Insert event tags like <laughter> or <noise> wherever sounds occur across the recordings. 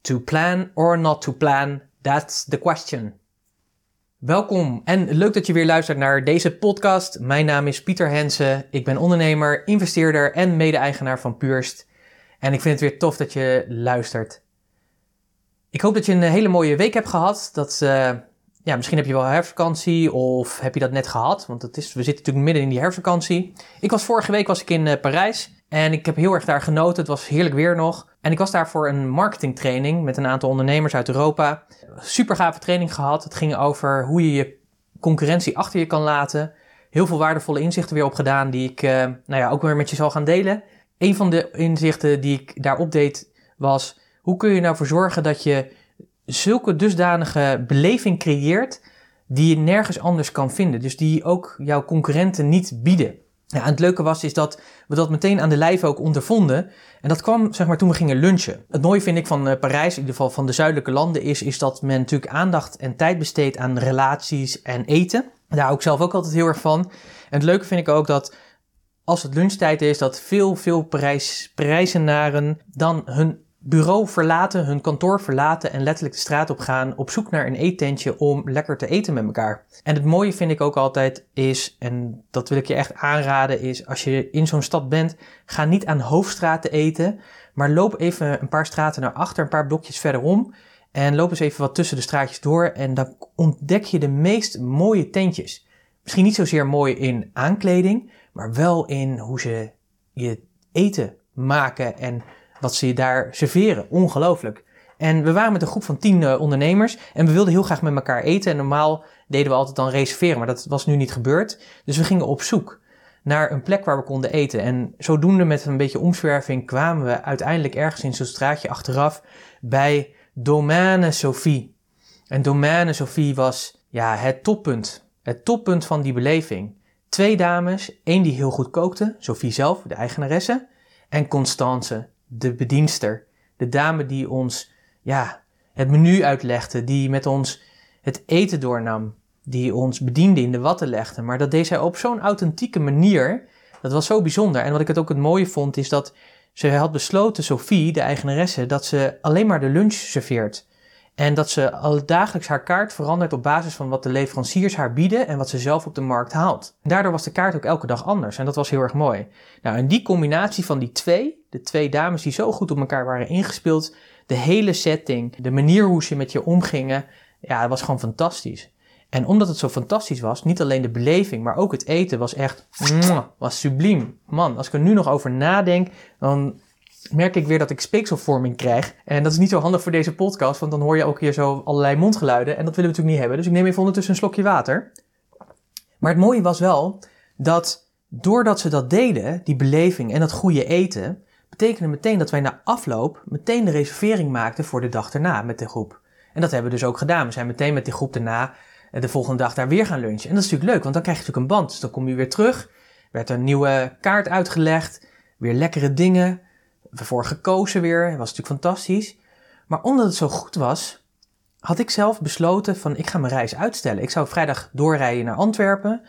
to plan or not to plan. That's the question. Welkom en leuk dat je weer luistert naar deze podcast. Mijn naam is Pieter Hensen. Ik ben ondernemer, investeerder en mede-eigenaar van Purst. En ik vind het weer tof dat je luistert. Ik hoop dat je een hele mooie week hebt gehad. Dat, uh, ja, misschien heb je wel herfstvakantie of heb je dat net gehad. Want het is, we zitten natuurlijk midden in die herfstvakantie. Ik was vorige week was ik in uh, Parijs. En ik heb heel erg daar genoten. Het was heerlijk weer nog. En ik was daar voor een marketingtraining met een aantal ondernemers uit Europa. Super gave training gehad. Het ging over hoe je je concurrentie achter je kan laten. Heel veel waardevolle inzichten weer opgedaan die ik uh, nou ja, ook weer met je zal gaan delen. Een van de inzichten die ik daarop deed was... hoe kun je nou voor zorgen dat je zulke dusdanige beleving creëert... die je nergens anders kan vinden. Dus die ook jouw concurrenten niet bieden. Ja, en het leuke was is dat we dat meteen aan de lijf ook ondervonden. En dat kwam zeg maar toen we gingen lunchen. Het mooie vind ik van uh, Parijs, in ieder geval van de zuidelijke landen, is, is dat men natuurlijk aandacht en tijd besteedt aan relaties en eten. Daar hou ik zelf ook altijd heel erg van. En het leuke vind ik ook dat als het lunchtijd is, dat veel, veel Parijs, Parijzenaren dan hun bureau verlaten, hun kantoor verlaten en letterlijk de straat op gaan op zoek naar een eetentje om lekker te eten met elkaar. En het mooie vind ik ook altijd is, en dat wil ik je echt aanraden, is als je in zo'n stad bent, ga niet aan hoofdstraten eten, maar loop even een paar straten naar achter, een paar blokjes verderom en loop eens even wat tussen de straatjes door en dan ontdek je de meest mooie tentjes. Misschien niet zozeer mooi in aankleding, maar wel in hoe ze je eten maken en wat ze daar serveren. Ongelooflijk. En we waren met een groep van tien uh, ondernemers en we wilden heel graag met elkaar eten. En normaal deden we altijd dan reserveren, maar dat was nu niet gebeurd. Dus we gingen op zoek naar een plek waar we konden eten. En zodoende met een beetje omzwerving kwamen we uiteindelijk ergens in zo'n straatje achteraf bij Domaine Sophie. En Domaine Sophie was ja, het toppunt. Het toppunt van die beleving. Twee dames, één die heel goed kookte, Sophie zelf, de eigenaresse, en Constance, de bedienster, de dame die ons ja, het menu uitlegde, die met ons het eten doornam, die ons bediende in de watten legde. Maar dat deed zij op zo'n authentieke manier. Dat was zo bijzonder. En wat ik het ook het mooie vond, is dat ze had besloten, Sophie, de eigenaresse, dat ze alleen maar de lunch serveert. En dat ze al dagelijks haar kaart verandert op basis van wat de leveranciers haar bieden en wat ze zelf op de markt haalt. daardoor was de kaart ook elke dag anders en dat was heel erg mooi. Nou, en die combinatie van die twee, de twee dames die zo goed op elkaar waren ingespeeld, de hele setting, de manier hoe ze met je omgingen, ja, dat was gewoon fantastisch. En omdat het zo fantastisch was, niet alleen de beleving, maar ook het eten was echt, was subliem. Man, als ik er nu nog over nadenk, dan merk ik weer dat ik speekselvorming krijg. En dat is niet zo handig voor deze podcast, want dan hoor je ook hier zo allerlei mondgeluiden. En dat willen we natuurlijk niet hebben. Dus ik neem even ondertussen een slokje water. Maar het mooie was wel dat doordat ze dat deden, die beleving en dat goede eten, betekende meteen dat wij na afloop meteen de reservering maakten voor de dag erna met de groep. En dat hebben we dus ook gedaan. We zijn meteen met die groep daarna eh, de volgende dag daar weer gaan lunchen. En dat is natuurlijk leuk, want dan krijg je natuurlijk een band. Dus dan kom je weer terug, werd een nieuwe kaart uitgelegd, weer lekkere dingen voor gekozen weer. Dat was natuurlijk fantastisch. Maar omdat het zo goed was, had ik zelf besloten van ik ga mijn reis uitstellen. Ik zou vrijdag doorrijden naar Antwerpen.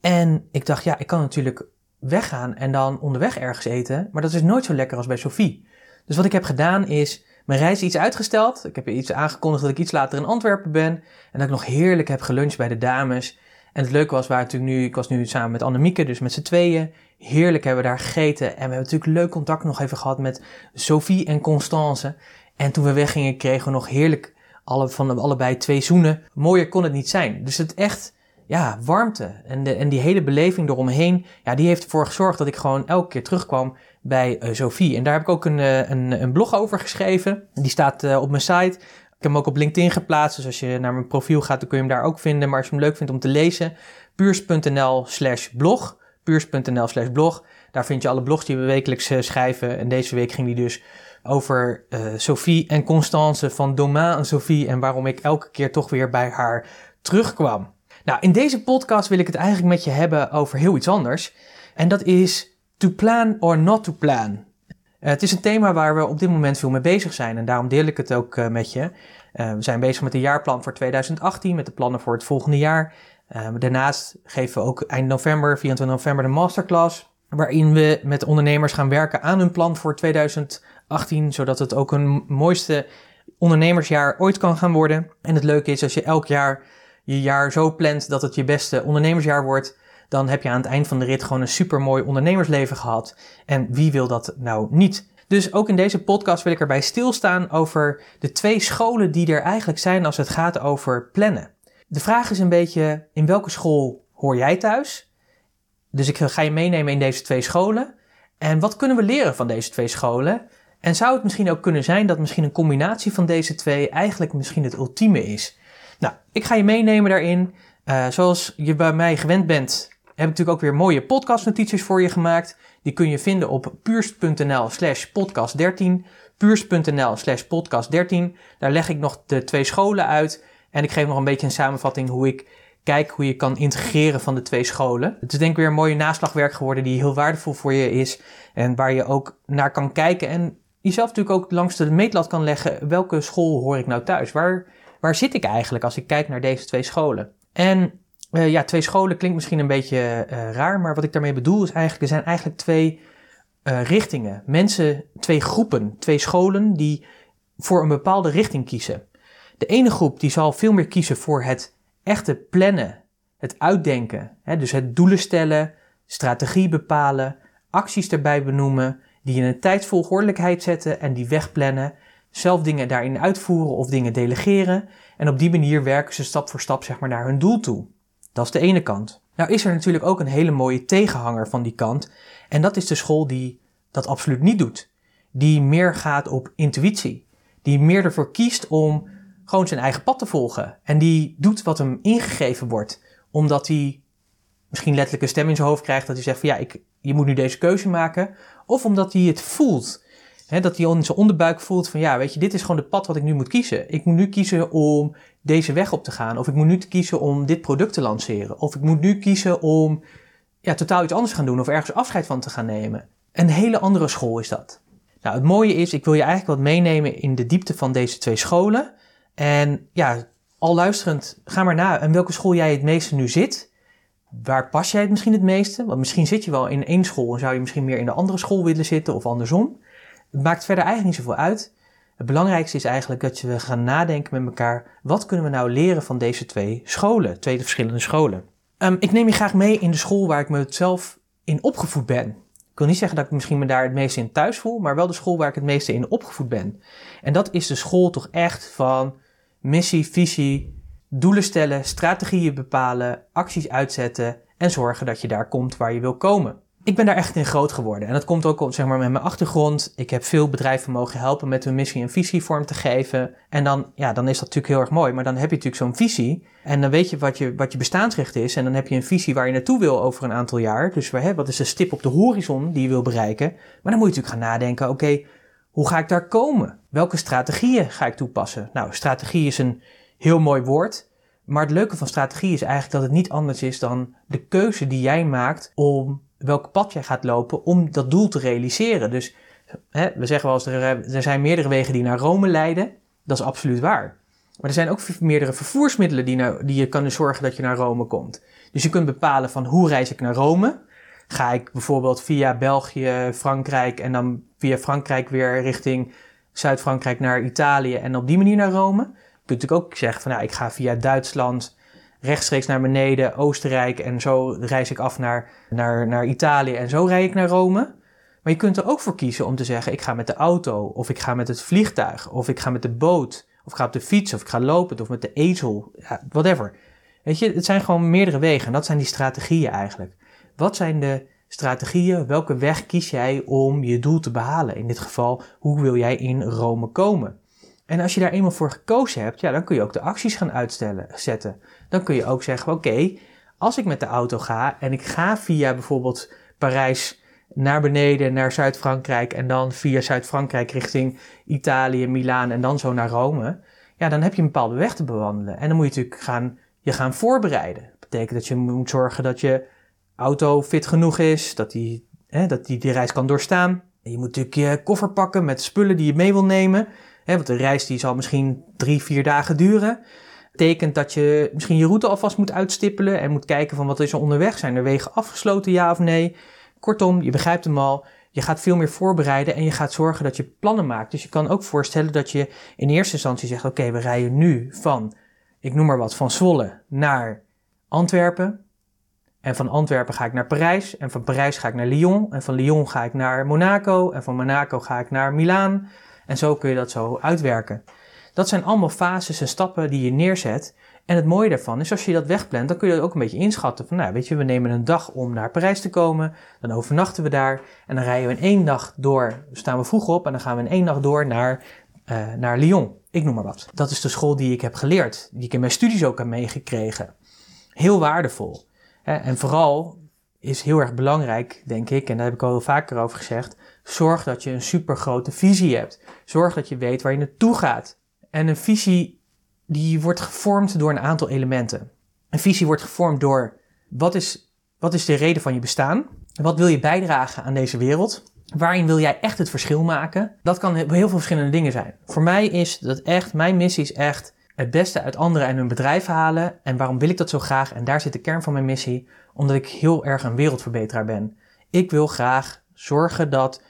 En ik dacht, ja, ik kan natuurlijk weggaan en dan onderweg ergens eten. Maar dat is nooit zo lekker als bij Sophie. Dus wat ik heb gedaan is mijn reis iets uitgesteld. Ik heb iets aangekondigd dat ik iets later in Antwerpen ben. En dat ik nog heerlijk heb geluncht bij de dames. En het leuke was, waar natuurlijk nu, ik was nu samen met Annemieke, dus met z'n tweeën. Heerlijk hebben we daar gegeten. En we hebben natuurlijk leuk contact nog even gehad met Sophie en Constance. En toen we weggingen, kregen we nog heerlijk alle, van allebei twee zoenen. Mooier kon het niet zijn. Dus het echt, ja, warmte en, de, en die hele beleving eromheen, ja, die heeft ervoor gezorgd dat ik gewoon elke keer terugkwam bij uh, Sophie. En daar heb ik ook een, uh, een, een blog over geschreven. Die staat uh, op mijn site. Ik heb hem ook op LinkedIn geplaatst. Dus als je naar mijn profiel gaat, dan kun je hem daar ook vinden. Maar als je hem leuk vindt om te lezen, puurs.nl slash blog puurs.nl slash blog. Daar vind je alle blogs die we wekelijks schrijven. En deze week ging die dus over Sophie en Constance van Domain en Sophie en waarom ik elke keer toch weer bij haar terugkwam. Nou, in deze podcast wil ik het eigenlijk met je hebben over heel iets anders. En dat is to plan or not to plan. Uh, het is een thema waar we op dit moment veel mee bezig zijn en daarom deel ik het ook uh, met je. Uh, we zijn bezig met een jaarplan voor 2018, met de plannen voor het volgende jaar. daarnaast geven we ook eind november, 24 november, de masterclass. Waarin we met ondernemers gaan werken aan hun plan voor 2018, zodat het ook een mooiste ondernemersjaar ooit kan gaan worden. En het leuke is als je elk jaar je jaar zo plant dat het je beste ondernemersjaar wordt, dan heb je aan het eind van de rit gewoon een supermooi ondernemersleven gehad. En wie wil dat nou niet? Dus ook in deze podcast wil ik erbij stilstaan over de twee scholen die er eigenlijk zijn als het gaat over plannen. De vraag is een beetje, in welke school hoor jij thuis? Dus ik ga je meenemen in deze twee scholen. En wat kunnen we leren van deze twee scholen? En zou het misschien ook kunnen zijn dat misschien een combinatie van deze twee eigenlijk misschien het ultieme is? Nou, ik ga je meenemen daarin. Uh, zoals je bij mij gewend bent, heb ik natuurlijk ook weer mooie podcastnotities voor je gemaakt. Die kun je vinden op puurst.nl slash podcast 13. Puurst.nl slash podcast 13. Daar leg ik nog de twee scholen uit. En ik geef nog een beetje een samenvatting hoe ik kijk hoe je kan integreren van de twee scholen. Het is denk ik weer een mooie naslagwerk geworden die heel waardevol voor je is. En waar je ook naar kan kijken en jezelf natuurlijk ook langs de meetlat kan leggen. Welke school hoor ik nou thuis? Waar, waar zit ik eigenlijk als ik kijk naar deze twee scholen? En uh, ja, twee scholen klinkt misschien een beetje uh, raar, maar wat ik daarmee bedoel is eigenlijk, er zijn eigenlijk twee uh, richtingen. Mensen, twee groepen, twee scholen die voor een bepaalde richting kiezen. De ene groep die zal veel meer kiezen voor het echte plannen, het uitdenken. Hè, dus het doelen stellen, strategie bepalen, acties erbij benoemen, die in een tijdsvolgordelijkheid zetten en die wegplannen, zelf dingen daarin uitvoeren of dingen delegeren. En op die manier werken ze stap voor stap zeg maar, naar hun doel toe. Dat is de ene kant. Nou is er natuurlijk ook een hele mooie tegenhanger van die kant. En dat is de school die dat absoluut niet doet. Die meer gaat op intuïtie. Die meer ervoor kiest om gewoon zijn eigen pad te volgen. En die doet wat hem ingegeven wordt. Omdat hij misschien letterlijk een stem in zijn hoofd krijgt dat hij zegt van ja, ik, je moet nu deze keuze maken. Of omdat hij het voelt. Dat hij in zijn onderbuik voelt van ja, weet je, dit is gewoon het pad wat ik nu moet kiezen. Ik moet nu kiezen om deze weg op te gaan. Of ik moet nu kiezen om dit product te lanceren. Of ik moet nu kiezen om ja, totaal iets anders gaan doen of ergens afscheid van te gaan nemen. Een hele andere school is dat. Nou, het mooie is, ik wil je eigenlijk wat meenemen in de diepte van deze twee scholen. En ja, al luisterend, ga maar na in welke school jij het meeste nu zit. Waar pas jij het misschien het meeste? Want misschien zit je wel in één school en zou je misschien meer in de andere school willen zitten of andersom. Het maakt verder eigenlijk niet zoveel uit. Het belangrijkste is eigenlijk dat we gaan nadenken met elkaar. Wat kunnen we nou leren van deze twee scholen, twee verschillende scholen? Um, ik neem je graag mee in de school waar ik me zelf in opgevoed ben. Ik wil niet zeggen dat ik misschien me daar het meeste in thuis voel, maar wel de school waar ik het meeste in opgevoed ben. En dat is de school toch echt van missie, visie, doelen stellen, strategieën bepalen, acties uitzetten en zorgen dat je daar komt waar je wil komen ik ben daar echt in groot geworden. En dat komt ook zeg maar, met mijn achtergrond. Ik heb veel bedrijven mogen helpen met hun missie en visie vorm te geven. En dan, ja, dan is dat natuurlijk heel erg mooi. Maar dan heb je natuurlijk zo'n visie. En dan weet je wat, je wat je bestaansrecht is. En dan heb je een visie waar je naartoe wil over een aantal jaar. Dus hè, wat is de stip op de horizon die je wil bereiken? Maar dan moet je natuurlijk gaan nadenken, oké, hoe ga ik daar komen? Welke strategieën ga ik toepassen? Nou, strategie is een heel mooi woord. Maar het leuke van strategie is eigenlijk dat het niet anders is dan de keuze die jij maakt om welk pad jij gaat lopen om dat doel te realiseren. Dus hè, we zeggen wel eens, er, er zijn meerdere wegen die naar Rome leiden. Dat is absoluut waar. Maar er zijn ook meerdere vervoersmiddelen die, die je kunnen zorgen dat je naar Rome komt. Dus je kunt bepalen van hoe reis ik naar Rome. Ga ik bijvoorbeeld via België, Frankrijk en dan via Frankrijk weer richting Zuid-Frankrijk naar Italië en op die manier naar Rome. Je kunt natuurlijk ook zeggen van nou, ik ga via Duitsland, rechtstreeks naar beneden, Oostenrijk en zo reis ik af naar, naar, naar Italië en zo rijd ik naar Rome. Maar je kunt er ook voor kiezen om te zeggen: ik ga met de auto, of ik ga met het vliegtuig, of ik ga met de boot, of ik ga op de fiets, of ik ga lopen, of met de ezel, whatever. Weet je, het zijn gewoon meerdere wegen en dat zijn die strategieën eigenlijk. Wat zijn de strategieën? Welke weg kies jij om je doel te behalen? In dit geval, hoe wil jij in Rome komen? En als je daar eenmaal voor gekozen hebt, ja, dan kun je ook de acties gaan uitstellen, zetten. Dan kun je ook zeggen, oké, als ik met de auto ga en ik ga via bijvoorbeeld Parijs naar beneden naar Zuid-Frankrijk en dan via Zuid-Frankrijk richting Italië, Milaan en dan zo naar Rome. Ja, dan heb je een bepaalde weg te bewandelen. En dan moet je natuurlijk gaan, je gaan voorbereiden. Dat betekent dat je moet zorgen dat je auto fit genoeg is, dat die, hè, dat die, die reis kan doorstaan. En je moet natuurlijk je koffer pakken met spullen die je mee wil nemen. Hè, want de reis die zal misschien drie, vier dagen duren. Betekent dat je misschien je route alvast moet uitstippelen en moet kijken van wat is er onderweg. Zijn er wegen afgesloten, ja of nee? Kortom, je begrijpt hem al. Je gaat veel meer voorbereiden en je gaat zorgen dat je plannen maakt. Dus je kan ook voorstellen dat je in eerste instantie zegt: Oké, we rijden nu van, ik noem maar wat, van Zwolle naar Antwerpen. En van Antwerpen ga ik naar Parijs. En van Parijs ga ik naar Lyon. En van Lyon ga ik naar Monaco. En van Monaco ga ik naar Milaan. En zo kun je dat zo uitwerken. Dat zijn allemaal fases en stappen die je neerzet. En het mooie daarvan is, als je dat wegplant, dan kun je dat ook een beetje inschatten. Van, nou, weet je, we nemen een dag om naar Parijs te komen. Dan overnachten we daar. En dan rijden we in één dag door. staan we vroeg op en dan gaan we in één dag door naar, uh, naar Lyon. Ik noem maar wat. Dat is de school die ik heb geleerd. Die ik in mijn studies ook heb meegekregen. Heel waardevol. En vooral is heel erg belangrijk, denk ik, en daar heb ik al vaker over gezegd. Zorg dat je een super grote visie hebt. Zorg dat je weet waar je naartoe gaat. En een visie die wordt gevormd door een aantal elementen. Een visie wordt gevormd door wat is, wat is de reden van je bestaan? Wat wil je bijdragen aan deze wereld? Waarin wil jij echt het verschil maken? Dat kan heel veel verschillende dingen zijn. Voor mij is dat echt, mijn missie is echt het beste uit anderen en hun bedrijf halen. En waarom wil ik dat zo graag? En daar zit de kern van mijn missie, omdat ik heel erg een wereldverbeteraar ben. Ik wil graag zorgen dat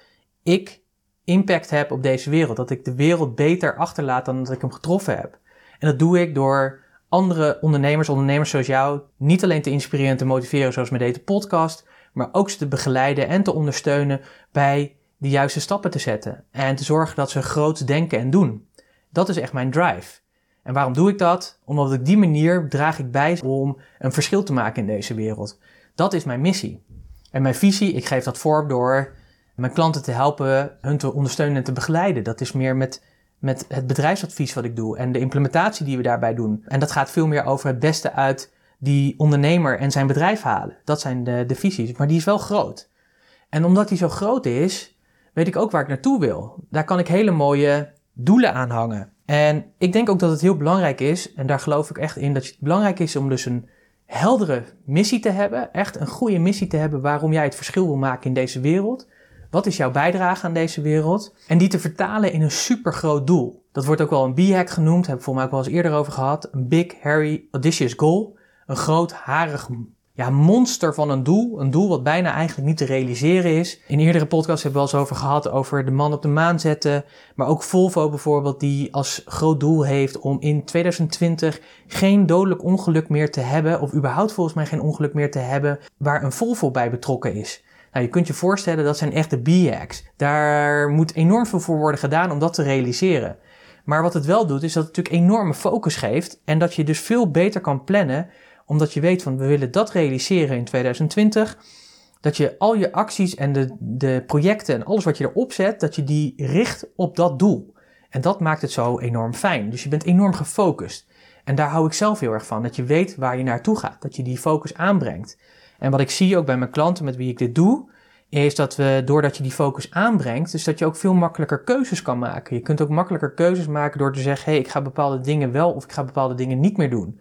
ik impact heb op deze wereld. Dat ik de wereld beter achterlaat dan dat ik hem getroffen heb. En dat doe ik door andere ondernemers, ondernemers zoals jou, niet alleen te inspireren en te motiveren zoals met deze podcast, maar ook ze te begeleiden en te ondersteunen bij de juiste stappen te zetten. En te zorgen dat ze groot denken en doen. Dat is echt mijn drive. En waarom doe ik dat? Omdat ik die manier draag ik bij om een verschil te maken in deze wereld. Dat is mijn missie. En mijn visie, ik geef dat vorm door mijn klanten te helpen, hun te ondersteunen en te begeleiden. Dat is meer met, met het bedrijfsadvies wat ik doe en de implementatie die we daarbij doen. En dat gaat veel meer over het beste uit die ondernemer en zijn bedrijf halen. Dat zijn de, de visies, maar die is wel groot. En omdat die zo groot is, weet ik ook waar ik naartoe wil. Daar kan ik hele mooie doelen aan hangen. En ik denk ook dat het heel belangrijk is, en daar geloof ik echt in, dat het belangrijk is om dus een heldere missie te hebben. Echt een goede missie te hebben waarom jij het verschil wil maken in deze wereld. Wat is jouw bijdrage aan deze wereld? En die te vertalen in een supergroot doel. Dat wordt ook wel een B-hack genoemd, heb ik volgens mij ook wel eens eerder over gehad. Een big, hairy, audacious goal. Een groot, harig ja, monster van een doel. Een doel wat bijna eigenlijk niet te realiseren is. In eerdere podcasts hebben we wel eens over gehad over de man op de maan zetten. Maar ook Volvo bijvoorbeeld, die als groot doel heeft om in 2020 geen dodelijk ongeluk meer te hebben. Of überhaupt volgens mij geen ongeluk meer te hebben waar een Volvo bij betrokken is. Nou, je kunt je voorstellen, dat zijn echte B-hacks. Daar moet enorm veel voor worden gedaan om dat te realiseren. Maar wat het wel doet, is dat het natuurlijk enorme focus geeft. En dat je dus veel beter kan plannen omdat je weet van we willen dat realiseren in 2020. Dat je al je acties en de, de projecten en alles wat je erop zet, dat je die richt op dat doel. En dat maakt het zo enorm fijn. Dus je bent enorm gefocust. En daar hou ik zelf heel erg van. Dat je weet waar je naartoe gaat. Dat je die focus aanbrengt. En wat ik zie ook bij mijn klanten met wie ik dit doe, is dat we doordat je die focus aanbrengt, dus dat je ook veel makkelijker keuzes kan maken. Je kunt ook makkelijker keuzes maken door te zeggen: hé, hey, ik ga bepaalde dingen wel of ik ga bepaalde dingen niet meer doen.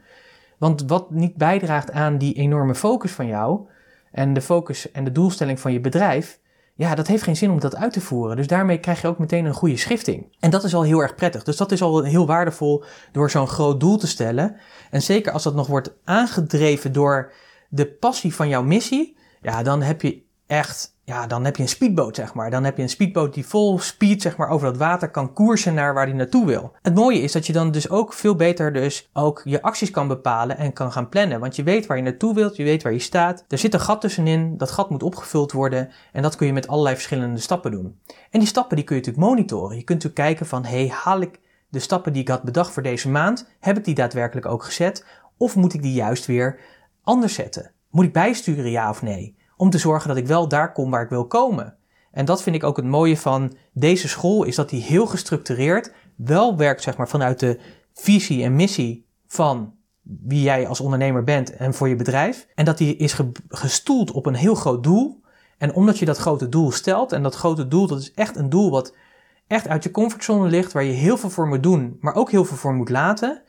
Want wat niet bijdraagt aan die enorme focus van jou en de focus en de doelstelling van je bedrijf, ja, dat heeft geen zin om dat uit te voeren. Dus daarmee krijg je ook meteen een goede schifting. En dat is al heel erg prettig. Dus dat is al heel waardevol door zo'n groot doel te stellen. En zeker als dat nog wordt aangedreven door de passie van jouw missie, ja, dan heb je echt ja, dan heb je een speedboot, zeg maar. Dan heb je een speedboot die vol speed, zeg maar, over dat water kan koersen naar waar die naartoe wil. Het mooie is dat je dan dus ook veel beter dus ook je acties kan bepalen en kan gaan plannen. Want je weet waar je naartoe wilt, je weet waar je staat. Er zit een gat tussenin, dat gat moet opgevuld worden en dat kun je met allerlei verschillende stappen doen. En die stappen die kun je natuurlijk monitoren. Je kunt natuurlijk kijken van, hey, haal ik de stappen die ik had bedacht voor deze maand, heb ik die daadwerkelijk ook gezet? Of moet ik die juist weer anders zetten? Moet ik bijsturen, ja of nee? om te zorgen dat ik wel daar kom waar ik wil komen. En dat vind ik ook het mooie van deze school, is dat die heel gestructureerd wel werkt zeg maar, vanuit de visie en missie van wie jij als ondernemer bent en voor je bedrijf. En dat die is gestoeld op een heel groot doel. En omdat je dat grote doel stelt, en dat grote doel, dat is echt een doel wat echt uit je comfortzone ligt, waar je heel veel voor moet doen, maar ook heel veel voor moet laten,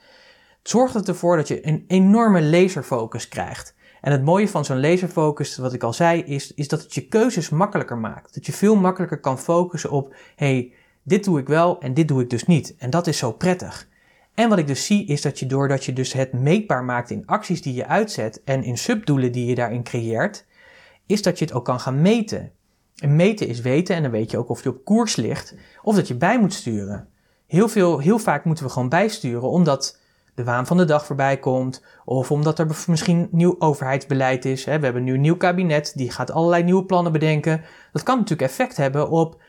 zorgt het ervoor dat je een enorme laserfocus krijgt. En het mooie van zo'n laserfocus, wat ik al zei, is, is dat het je keuzes makkelijker maakt. Dat je veel makkelijker kan focussen op, hey, dit doe ik wel en dit doe ik dus niet. En dat is zo prettig. En wat ik dus zie is dat je doordat je dus het meetbaar maakt in acties die je uitzet en in subdoelen die je daarin creëert, is dat je het ook kan gaan meten. En meten is weten en dan weet je ook of je op koers ligt of dat je bij moet sturen. Heel, veel, heel vaak moeten we gewoon bijsturen omdat de waan van de dag voorbij komt of omdat er misschien nieuw overheidsbeleid is. We hebben nu een nieuw kabinet die gaat allerlei nieuwe plannen bedenken. Dat kan natuurlijk effect hebben op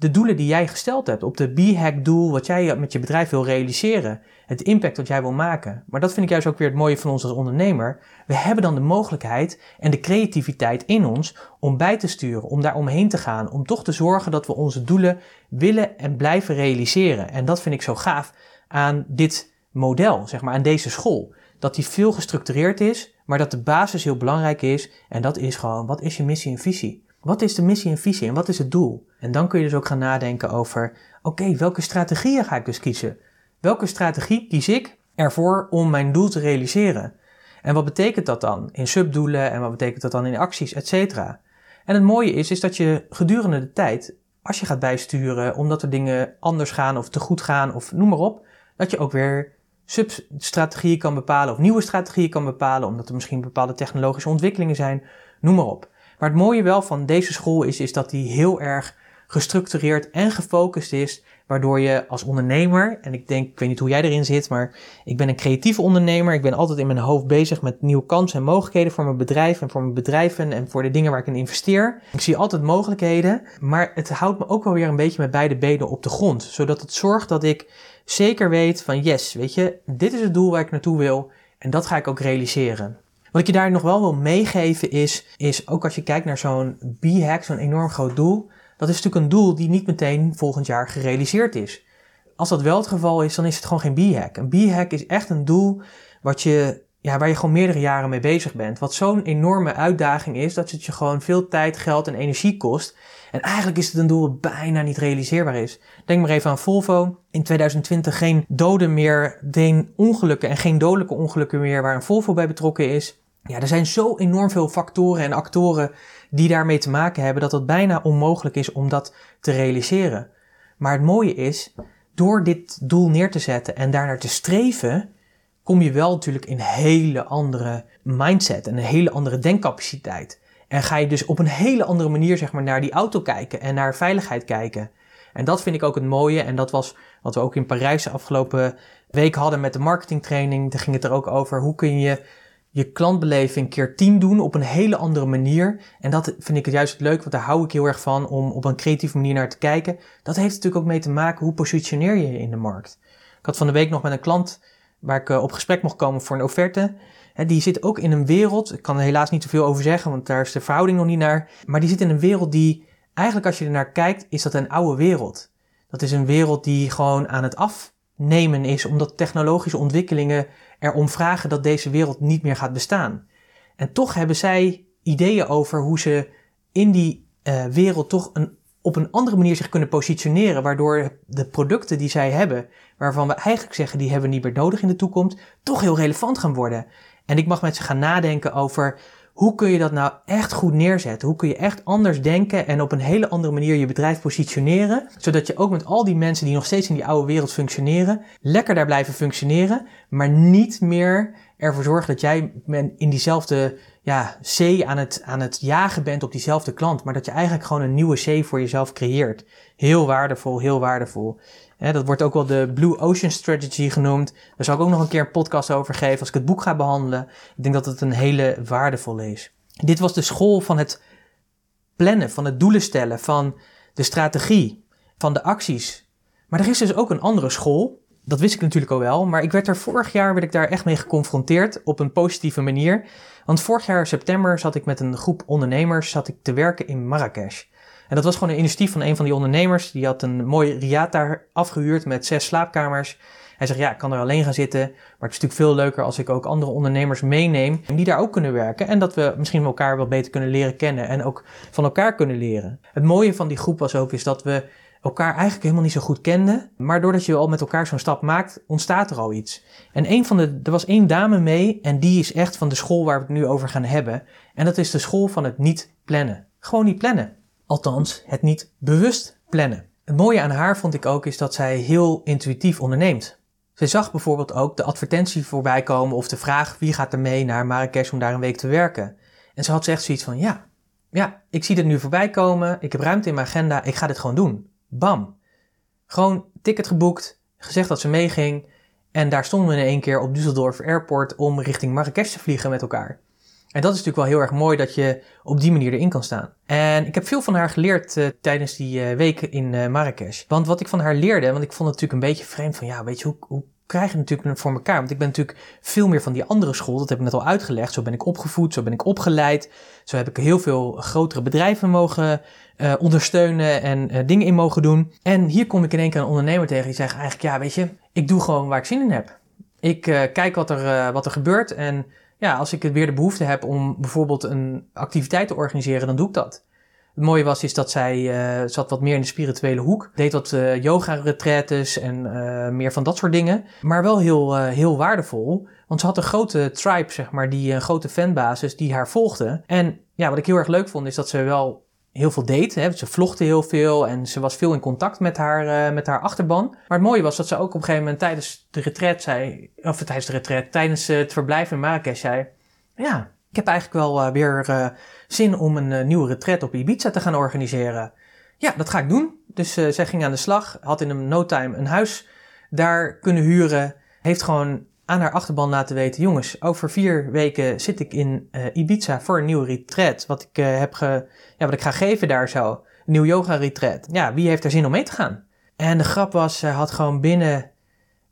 de doelen die jij gesteld hebt, op de B-hack doel wat jij met je bedrijf wil realiseren, het impact wat jij wil maken. Maar dat vind ik juist ook weer het mooie van ons als ondernemer. We hebben dan de mogelijkheid en de creativiteit in ons om bij te sturen, om daar omheen te gaan, om toch te zorgen dat we onze doelen willen en blijven realiseren. En dat vind ik zo gaaf aan dit model, zeg maar, aan deze school. Dat die veel gestructureerd is, maar dat de basis heel belangrijk is. En dat is gewoon, wat is je missie en visie? Wat is de missie en visie en wat is het doel? En dan kun je dus ook gaan nadenken over, oké, welke strategieën ga ik dus kiezen? Welke strategie kies ik ervoor om mijn doel te realiseren? En wat betekent dat dan in subdoelen en wat betekent dat dan in acties, et cetera? En het mooie is, is dat je gedurende de tijd, als je gaat bijsturen omdat er dingen anders gaan of te goed gaan of noem maar op, dat je ook weer substrategieën kan bepalen of nieuwe strategieën kan bepalen, omdat er misschien bepaalde technologische ontwikkelingen zijn, noem maar op. Maar het mooie wel van deze school is, is dat die heel erg gestructureerd en gefocust is, waardoor je als ondernemer, en ik denk, ik weet niet hoe jij erin zit, maar ik ben een creatieve ondernemer. Ik ben altijd in mijn hoofd bezig met nieuwe kansen en mogelijkheden voor mijn bedrijf en voor mijn bedrijven en voor de dingen waar ik in investeer. Ik zie altijd mogelijkheden, maar het houdt me ook wel weer een beetje met beide benen op de grond, zodat het zorgt dat ik zeker weet van yes, weet je, dit is het doel waar ik naartoe wil en dat ga ik ook realiseren. Wat ik je daar nog wel wil meegeven is, is ook als je kijkt naar zo'n B-hack, zo'n enorm groot doel, dat is natuurlijk een doel die niet meteen volgend jaar gerealiseerd is. Als dat wel het geval is, dan is het gewoon geen B-hack. Een B-hack is echt een doel wat je, ja, waar je gewoon meerdere jaren mee bezig bent. Wat zo'n enorme uitdaging is, dat het je gewoon veel tijd, geld en energie kost. En eigenlijk is het een doel dat bijna niet realiseerbaar is. Denk maar even aan Volvo. In 2020 geen doden meer, geen ongelukken en geen dodelijke ongelukken meer waar een Volvo bij betrokken is. Ja, er zijn zo enorm veel factoren en actoren die daarmee te maken hebben dat het bijna onmogelijk is om dat te realiseren. Maar het mooie is, door dit doel neer te zetten en daarnaar te streven, kom je wel natuurlijk in een hele andere mindset en een hele andere denkcapaciteit. En ga je dus op een hele andere manier zeg maar, naar die auto kijken en naar veiligheid kijken. En dat vind ik ook het mooie. En dat was wat we ook in Parijs de afgelopen week hadden met de marketingtraining. Daar ging het er ook over hoe kun je je klantbeleving keer 10 doen op een hele andere manier. En dat vind ik het juist leuk, want daar hou ik heel erg van om op een creatieve manier naar te kijken. Dat heeft natuurlijk ook mee te maken hoe positioneer je je in de markt. Ik had van de week nog met een klant waar ik eh, op gesprek mocht komen voor een offerte. Die zit ook in een wereld, ik kan er helaas niet zoveel over zeggen, want daar is de verhouding nog niet naar. Maar die zit in een wereld die, eigenlijk als je er naar kijkt, is dat een oude wereld. Dat is een wereld die gewoon aan het afnemen is, omdat technologische ontwikkelingen erom vragen dat deze wereld niet meer gaat bestaan. En toch hebben zij ideeën over hoe ze in die uh, wereld toch een, op een andere manier zich kunnen positioneren, waardoor de producten die zij hebben, waarvan we eigenlijk zeggen die hebben we niet meer nodig in de toekomst, toch heel relevant gaan worden. En ik mag met ze gaan nadenken over hoe kun je dat nou echt goed neerzetten? Hoe kun je echt anders denken en op een hele andere manier je bedrijf positioneren, zodat je ook met al die mensen die nog steeds in die oude wereld functioneren, lekker daar blijven functioneren, maar niet meer ervoor zorgen dat jij in diezelfde ja, C aan het, aan het jagen bent op diezelfde klant, maar dat je eigenlijk gewoon een nieuwe C voor jezelf creëert. Heel waardevol, heel waardevol dat wordt ook wel de Blue Ocean Strategy genoemd. Daar zal ik ook nog een keer een podcast over geven als ik het boek ga behandelen. Ik denk dat het een hele waardevolle is. Dit was de school van het plannen, van het doelen stellen, van de strategie, van de acties. Maar er is dus ook een andere school. Dat wist ik natuurlijk al wel, maar ik werd er vorig jaar werd ik daar echt mee geconfronteerd op een positieve manier. Want vorig jaar september zat ik met een groep ondernemers zat ik te werken in Marrakesh. En dat was gewoon een initiatief van een van die ondernemers. Die had een mooi riad daar afgehuurd met zes slaapkamers. Hij zegt, ja, ik kan er alleen gaan zitten, maar het is natuurlijk veel leuker als ik ook andere ondernemers meeneem die daar ook kunnen werken. En dat we misschien elkaar wat beter kunnen leren kennen en ook van elkaar kunnen leren. Het mooie van die groep was ook is dat we elkaar eigenlijk helemaal niet zo goed kenden. Maar doordat je al met elkaar zo'n stap maakt, ontstaat er al iets. En een van de, er was één dame mee en die is echt van de school waar we het nu over gaan hebben. En dat is de school van het niet plannen. Gewoon niet plannen. Althans, het niet bewust plannen. Het mooie aan haar vond ik ook is dat zij heel intuïtief onderneemt. Zij zag bijvoorbeeld ook de advertentie voorbij komen of de vraag wie gaat er mee naar Marrakesh om daar een week te werken. En ze had echt zoiets van ja, ja, ik zie dit nu voorbij komen, ik heb ruimte in mijn agenda, ik ga dit gewoon doen. Bam. Gewoon ticket geboekt, gezegd dat ze meeging en daar stonden we in één keer op Düsseldorf Airport om richting Marrakesh te vliegen met elkaar. En dat is natuurlijk wel heel erg mooi dat je op die manier erin kan staan. En ik heb veel van haar geleerd uh, tijdens die uh, weken in uh, Marrakesh. Want wat ik van haar leerde, want ik vond het natuurlijk een beetje vreemd van, ja, weet je, hoe, hoe krijg je natuurlijk voor elkaar? Want ik ben natuurlijk veel meer van die andere school, dat heb ik net al uitgelegd. Zo ben ik opgevoed, zo ben ik opgeleid. Zo heb ik heel veel grotere bedrijven mogen ondersteunen en dingen in mogen doen. En hier kom ik in één keer een ondernemer tegen die zegt eigenlijk, ja, weet je, ik doe gewoon waar ik zin in heb. Ik kijk wat er, wat er gebeurt en ja, als ik weer de behoefte heb om bijvoorbeeld een activiteit te organiseren, dan doe ik dat. Het mooie was is dat zij uh, zat wat meer in de spirituele hoek. Deed wat uh, yoga-retretes en uh, meer van dat soort dingen. Maar wel heel, heel waardevol. Want ze had een grote tribe, zeg maar, die een grote fanbasis die haar volgde. En ja, wat ik heel erg leuk vond is dat ze wel heel veel deed. Hè. Ze vlogde heel veel en ze was veel in contact met haar, met haar achterban. Maar het mooie was dat ze ook op een gegeven moment tijdens de retreat zei, of tijdens de retreat, tijdens het verblijf in Marrakesh zei, ja, ik heb eigenlijk wel uh, weer uh, zin om een nieuwe retreat op Ibiza te gaan organiseren. Ja, dat ga ik doen. Dus zij ging aan de slag, had in een no time een huis daar kunnen huren, heeft gewoon aan haar achterban laten weten: jongens, over vier weken zit ik in uh, Ibiza voor een nieuwe retreat. Wat ik, uh, heb ge, ja, wat ik ga geven daar zo. Een nieuw yoga retreat. Ja, wie heeft er zin om mee te gaan? En de grap was, ze had gewoon binnen,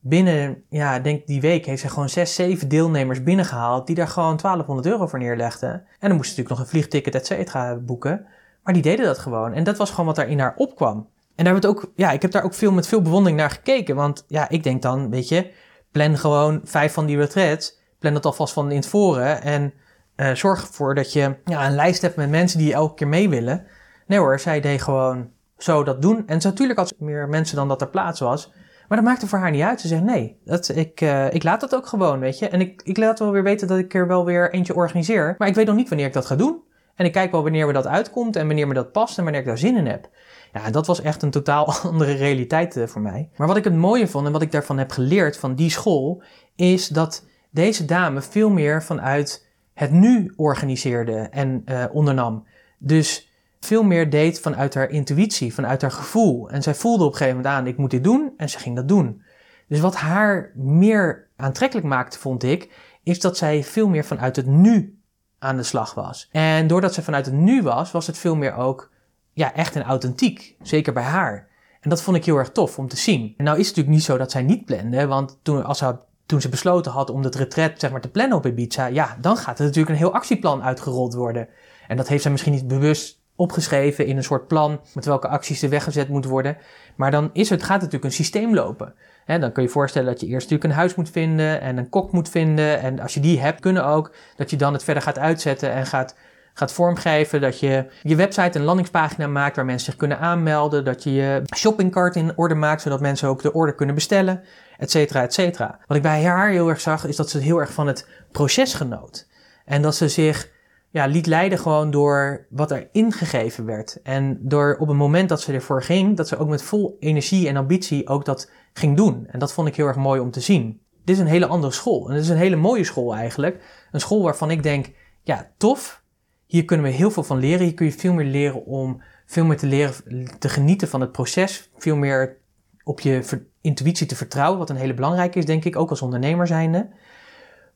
binnen, ja, denk die week heeft ze gewoon zes, zeven deelnemers binnengehaald. Die daar gewoon 1200 euro voor neerlegden. En dan moest ze natuurlijk nog een vliegticket, et cetera, boeken. Maar die deden dat gewoon. En dat was gewoon wat daar in haar opkwam. En daar werd ook, ja, ik heb daar ook veel met veel bewondering naar gekeken. Want ja, ik denk dan, weet je, plan gewoon vijf van die retreats. Plan het alvast van in het voren. En uh, zorg ervoor dat je ja, een lijst hebt met mensen die elke keer mee willen. Nee hoor, zij deed gewoon zo dat doen. En natuurlijk had ze meer mensen dan dat er plaats was. Maar dat maakte voor haar niet uit. Ze zegt nee, dat, ik, uh, ik laat dat ook gewoon, weet je. En ik, ik laat wel weer weten dat ik er wel weer eentje organiseer. Maar ik weet nog niet wanneer ik dat ga doen. En ik kijk wel wanneer me dat uitkomt en wanneer me dat past en wanneer ik daar zin in heb. Ja, dat was echt een totaal <laughs> andere realiteit uh, voor mij. Maar wat ik het mooie vond en wat ik daarvan heb geleerd van die school, is dat deze dame veel meer vanuit het nu organiseerde en uh, ondernam. Dus veel meer deed vanuit haar intuïtie, vanuit haar gevoel. En zij voelde op een gegeven moment aan, ik moet dit doen, en ze ging dat doen. Dus wat haar meer aantrekkelijk maakte, vond ik, is dat zij veel meer vanuit het nu aan de slag was. En doordat ze vanuit het nu was, was het veel meer ook ja, echt en authentiek. Zeker bij haar. En dat vond ik heel erg tof om te zien. En nou is het natuurlijk niet zo dat zij niet plande, want toen, als ze, toen ze besloten had om het retret zeg maar, te plannen op Ibiza, ja, dan gaat er natuurlijk een heel actieplan uitgerold worden. En dat heeft zij misschien niet bewust opgeschreven in een soort plan met welke acties er weggezet moeten worden. Maar dan is het, gaat het natuurlijk een systeem lopen. He, dan kun je je voorstellen dat je eerst natuurlijk een huis moet vinden en een kok moet vinden. En als je die hebt, kunnen ook dat je dan het verder gaat uitzetten en gaat gaat vormgeven. Dat je je website een landingspagina maakt waar mensen zich kunnen aanmelden. Dat je je shoppingcart in orde maakt, zodat mensen ook de order kunnen bestellen, et cetera, et cetera. Wat ik bij haar heel erg zag, is dat ze heel erg van het proces genoot. En dat ze zich ja, liet leiden gewoon door wat er ingegeven werd. En door op het moment dat ze ervoor ging, dat ze ook met vol energie en ambitie ook dat ging doen. En dat vond ik heel erg mooi om te zien. Dit is een hele andere school. En het is een hele mooie school eigenlijk. Een school waarvan ik denk, ja, tof. Hier kunnen we heel veel van leren. Hier kun je veel meer leren om veel meer te leren te genieten van het proces. Veel meer op je intuïtie te vertrouwen, wat een hele belangrijke is, denk ik, ook als ondernemer zijnde.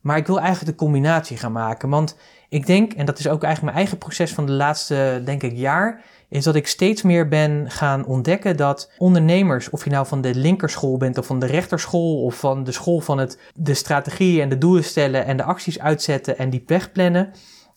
Maar ik wil eigenlijk de combinatie gaan maken. Want ik denk, en dat is ook eigenlijk mijn eigen proces van de laatste, denk ik, jaar, is dat ik steeds meer ben gaan ontdekken dat ondernemers, of je nou van de linkerschool bent of van de rechterschool of van de school van het, de strategie en de doelen stellen en de acties uitzetten en die wegplannen,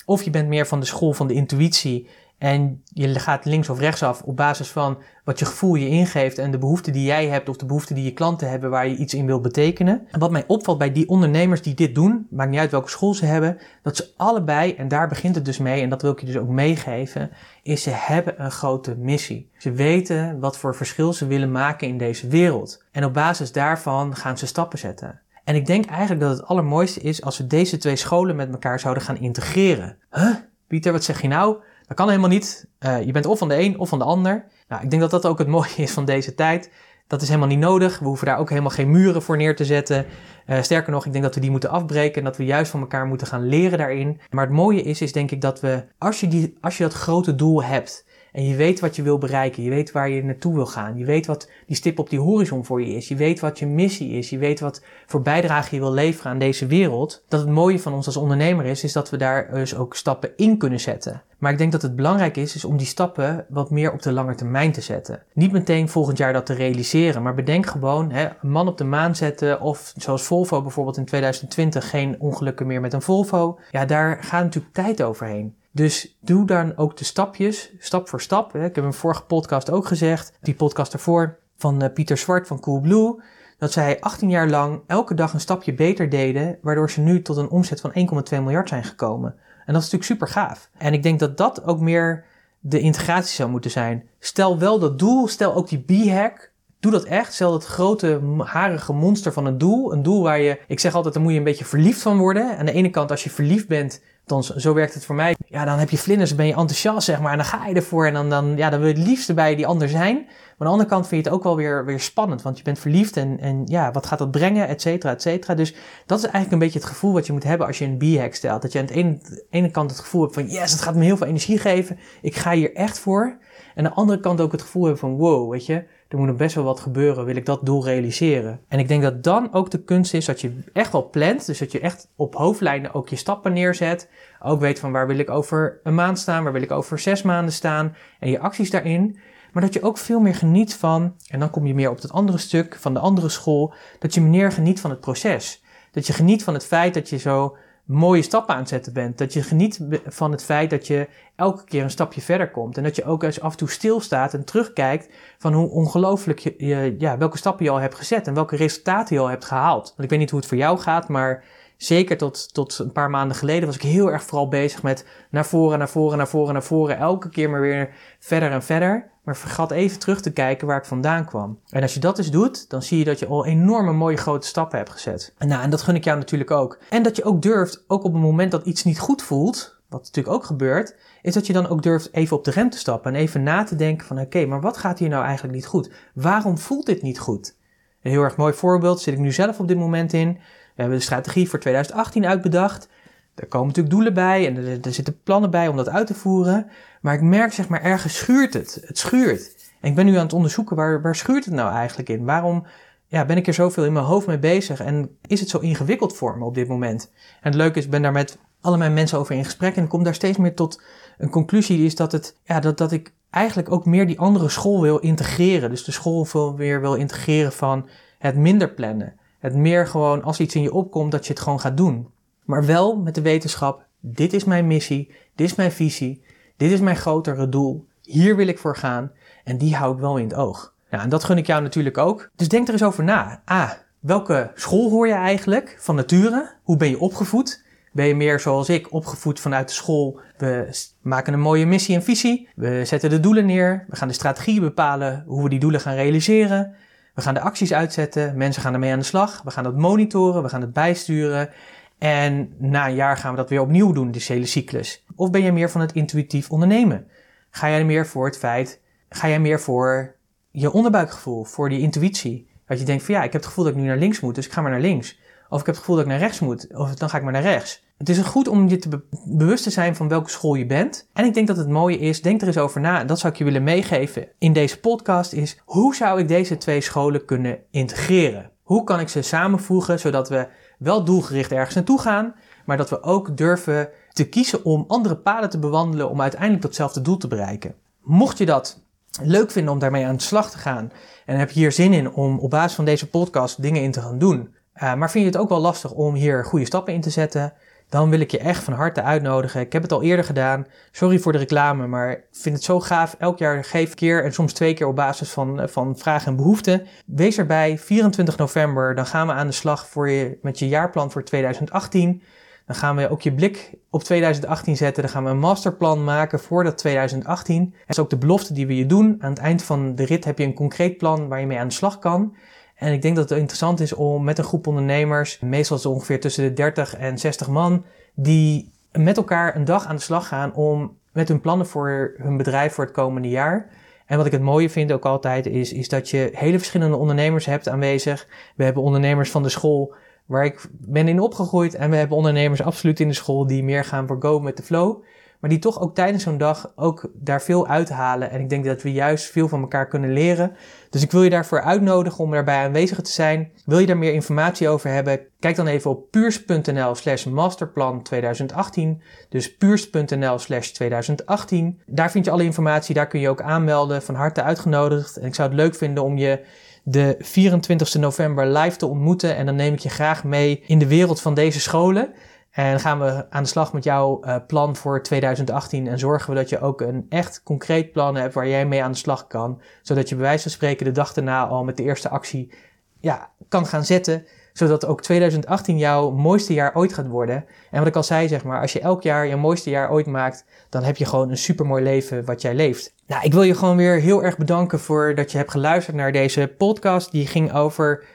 of je bent meer van de school van de intuïtie En je gaat links of rechtsaf op basis van wat je gevoel je ingeeft en de behoeften die jij hebt of de behoeften die je klanten hebben waar je iets in wilt betekenen. En wat mij opvalt bij die ondernemers die dit doen, maakt niet uit welke school ze hebben, dat ze allebei, en daar begint het dus mee en dat wil ik je dus ook meegeven, is ze hebben een grote missie. Ze weten wat voor verschil ze willen maken in deze wereld. En op basis daarvan gaan ze stappen zetten. En ik denk eigenlijk dat het allermooiste is als we deze twee scholen met elkaar zouden gaan integreren. Huh? Pieter, wat zeg je nou? Dat kan helemaal niet. Uh, je bent of van de een of van de ander. Nou, ik denk dat dat ook het <laughs> mooie is van deze tijd. Dat is helemaal niet nodig. We hoeven daar ook helemaal geen muren voor neer te zetten. Uh, sterker nog, ik denk dat we die moeten afbreken en dat we juist van elkaar moeten gaan leren daarin. Maar het mooie is, is denk ik dat we, als je, die, als je dat grote doel hebt, en je weet wat je wil bereiken. Je weet waar je naartoe wil gaan. Je weet wat die stip op die horizon voor je is. Je weet wat je missie is. Je weet wat voor bijdrage je wil leveren aan deze wereld. Dat het mooie van ons als ondernemer is, is dat we daar dus ook stappen in kunnen zetten. Maar ik denk dat het belangrijk is, is om die stappen wat meer op de lange termijn te zetten. Niet meteen volgend jaar dat te realiseren, maar bedenk gewoon hè, een man op de maan zetten of zoals Volvo bijvoorbeeld in 2020 geen ongelukken meer met een Volvo. Ja, daar gaat natuurlijk tijd overheen. Dus doe dan ook de stapjes, stap voor stap. Ik heb in een vorige podcast ook gezegd, die podcast ervoor, van eh, Pieter Zwart van Coolblue, dat zij 18 jaar lang elke dag een stapje beter deden, waardoor ze nu tot een omzet van 1,2 miljard zijn gekomen. En dat is natuurlijk super gaaf. En ik denk dat dat ook meer de integratie zou moeten zijn. Stel wel dat doel, stel ook die b-hack. Doe dat echt. Stel dat grote harige monster van een doel. Een doel waar je, ik zeg altijd, daar moet je een beetje verliefd van worden. Aan de ene kant, als je verliefd bent, Althans, zo werkt het voor mij. Ja, dan heb je vlinders, ben je enthousiast, zeg maar. En dan ga je ervoor en dan, dan, ja, dan wil je het liefste bij die ander zijn. Maar aan de andere kant vind je het ook wel weer, weer spannend. Want je bent verliefd en, en ja, wat gaat dat brengen, et cetera, et cetera. Dus dat is eigenlijk een beetje het gevoel wat je moet hebben als je een b-hack stelt. Dat je aan de ene, ene kant het gevoel hebt van, yes, het gaat me heel veel energie geven. Ik ga hier echt voor. En aan de andere kant ook het gevoel hebben van, wow, weet je er moet nog best wel wat gebeuren, wil ik dat doel realiseren. En ik denk dat dan ook de kunst is dat je echt wel plant, dus dat je echt op hoofdlijnen ook je stappen neerzet. Ook weet van waar wil ik over een maand staan, waar wil ik over zes maanden staan en je acties daarin. Maar dat je ook veel meer geniet van, en dan kom je meer op dat andere stuk van de andere school, dat je meer geniet van het proces. Dat je geniet van het feit dat je zo mooie stappen aan het zetten bent. Dat je geniet van het feit dat je elke keer een stapje verder komt. En dat je ook eens af en toe stilstaat en terugkijkt van hoe ongelooflijk je, ja, welke stappen je al hebt gezet en welke resultaten je al hebt gehaald. Want ik weet niet hoe het voor jou gaat, maar zeker tot, tot een paar maanden geleden was ik heel erg vooral bezig met naar voren, naar voren, naar voren, naar voren. Elke keer maar weer verder en verder. Maar vergat even terug te kijken waar ik vandaan kwam. En als je dat eens doet, dan zie je dat je al enorme mooie grote stappen hebt gezet. En, nou, en dat gun ik jou natuurlijk ook. En dat je ook durft, ook op het moment dat iets niet goed voelt, wat natuurlijk ook gebeurt, is dat je dan ook durft even op de rem te stappen en even na te denken van oké, maar wat gaat hier nou eigenlijk niet goed? Waarom voelt dit niet goed? Een heel erg mooi voorbeeld zit ik nu zelf op dit moment in. We hebben de strategie voor 2018 uitbedacht. Er komen natuurlijk doelen bij en er, er, zitten plannen bij om dat uit te voeren. Maar ik merk zeg maar ergens schuurt het. Het schuurt. En ik ben nu aan het onderzoeken waar, waar schuurt het nou eigenlijk in? Waarom ja, ben ik er zoveel in mijn hoofd mee bezig en is het zo ingewikkeld voor me op dit moment? En het leuke is, ik ben daar met allemaal mensen over in gesprek en kom daar steeds meer tot een conclusie is dat, het, ja, dat, dat ik eigenlijk ook meer die andere school wil integreren. Dus de school veel meer wil integreren van het minder plannen. Het meer gewoon als iets in je opkomt dat je het gewoon gaat doen. Maar wel met de wetenschap, dit is mijn missie, dit is mijn visie, dit is mijn grotere doel, hier wil ik voor gaan en die hou ik wel in het oog. Nou, en dat gun ik jou natuurlijk ook. Dus denk er eens over na. A, welke school hoor je eigenlijk van nature? Hoe ben je opgevoed? Ben je meer zoals ik opgevoed vanuit de school? We maken een mooie missie en visie. We zetten de doelen neer. We gaan de strategieën bepalen hoe we die doelen gaan realiseren. We gaan de acties uitzetten. Mensen gaan ermee aan de slag. We gaan dat monitoren. We gaan het bijsturen. En na een jaar gaan we dat weer opnieuw doen, die hele cyclus. Of ben je meer van het intuïtief ondernemen? Ga jij meer voor het feit, ga jij meer voor je onderbuikgevoel, voor die intuïtie? Dat je denkt van ja, ik heb het gevoel dat ik nu naar links moet, dus ik ga maar naar links. Of ik heb het gevoel dat ik naar rechts moet, of dan ga ik maar naar rechts. Het is goed om je te bewust te zijn van welke school je bent. En ik denk dat het mooie is, denk er eens over na, en dat zou ik je willen meegeven in deze podcast, is hoe zou ik deze twee scholen kunnen integreren? Hoe kan ik ze samenvoegen zodat we wel doelgericht ergens naartoe gaan, maar dat we ook durven te kiezen om andere paden te bewandelen om uiteindelijk datzelfde doel te bereiken. Mocht je dat leuk vinden om daarmee aan de slag te gaan en heb je hier zin in om op basis van deze podcast dingen in te gaan doen, uh, maar vind je het ook wel lastig om hier goede stappen in te zetten, dan wil ik je echt van harte uitnodigen. Ik heb het al eerder gedaan. Sorry voor de reclame, maar ik vind het zo gaaf. Elk jaar geef ik keer en soms twee keer op basis van, eh, van vragen en behoeften. Wees erbij, 24 november. Dan gaan we aan de slag voor je, met je jaarplan voor 2018. Dan gaan we ook je blik op 2018 zetten. Dan gaan we een masterplan maken voor dat 2018. Dat is ook de belofte die we je doen. Aan het eind van de rit heb je een concreet plan waar je mee aan de slag kan. En ik denk dat het interessant is om met een groep ondernemers, meestal zo ongeveer tussen de 30 en 60 man, die met elkaar een dag aan de slag gaan om met hun plannen voor hun bedrijf voor het komende jaar. En wat ik het mooie vind ook altijd is, is dat je hele verschillende ondernemers hebt aanwezig. We hebben ondernemers van de school waar ik ben in opgegroeid en we hebben ondernemers absoluut in de school die meer gaan voor go met de flow maar die toch ook tijdens zo'n dag ook daar veel uithalen. En ik denk dat we juist veel van elkaar kunnen leren. Dus ik wil je daarvoor uitnodigen om daarbij aanwezig te zijn. Wil je daar meer informatie over hebben? Kijk dan even op puurs.nl slash masterplan 2018. Dus puurs.nl slash 2018. Daar vind je alle informatie, daar kun je ook aanmelden. Van harte uitgenodigd. En ik zou het leuk vinden om je de 24 november live te ontmoeten. En dan neem ik je graag mee in de wereld van deze scholen. En gaan we aan de slag met jouw uh, plan voor 2018 en zorgen we dat je ook een echt concreet plan hebt waar jij mee aan de slag kan. Zodat je bij wijze van spreken de dag daarna al met de eerste actie ja, kan gaan zetten. Zodat ook 2018 jouw mooiste jaar ooit gaat worden. En wat ik al zei, zeg maar, als je elk jaar je mooiste jaar ooit maakt, dan heb je gewoon een supermooi leven wat jij leeft. Nou, ik wil je gewoon weer heel erg bedanken voor dat je hebt geluisterd naar deze podcast. Die ging over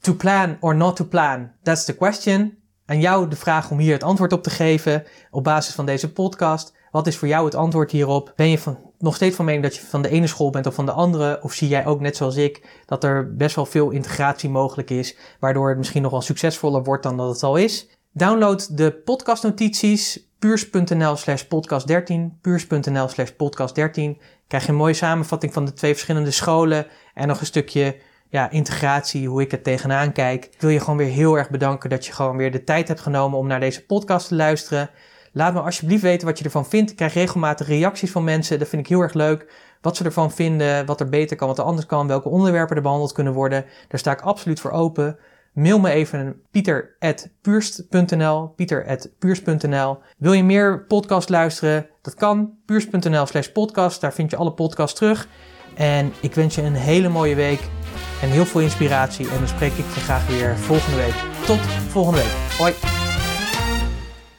to plan or not to plan. That's the question aan jou de vraag om hier het antwoord op te geven op basis van deze podcast. Wat is voor jou het antwoord hierop? Ben je van, nog steeds van mening dat je van de ene school bent of van de andere? Of zie jij ook net zoals ik dat er best wel veel integratie mogelijk is, waardoor het misschien nog wel succesvoller wordt dan dat het al is? Download de podcastnotities puurs.nl slash podcast 13, puurs.nl slash podcast 13. Krijg je een mooie samenvatting van de twee verschillende scholen en nog een stukje ja, integratie, hoe ik het tegenaan kijk. Ik wil je gewoon weer heel erg bedanken dat je gewoon weer de tijd hebt genomen om naar deze podcast te luisteren. Laat me alsjeblieft weten wat je ervan vindt. Ik krijg regelmatig reacties van mensen. Dat vind ik heel erg leuk. Wat ze ervan vinden, wat er beter kan, wat er anders kan, welke onderwerpen er behandeld kunnen worden. Daar sta ik absoluut voor open. Mail me even pieter.puurst.nl pieter.puurst.nl Wil je meer podcast luisteren? Dat kan. puurst.nl slash podcast. Daar vind je alle podcasts terug. En ik wens je een hele mooie week en heel veel inspiratie. En dan spreek ik je graag weer volgende week. Tot volgende week. Hoi!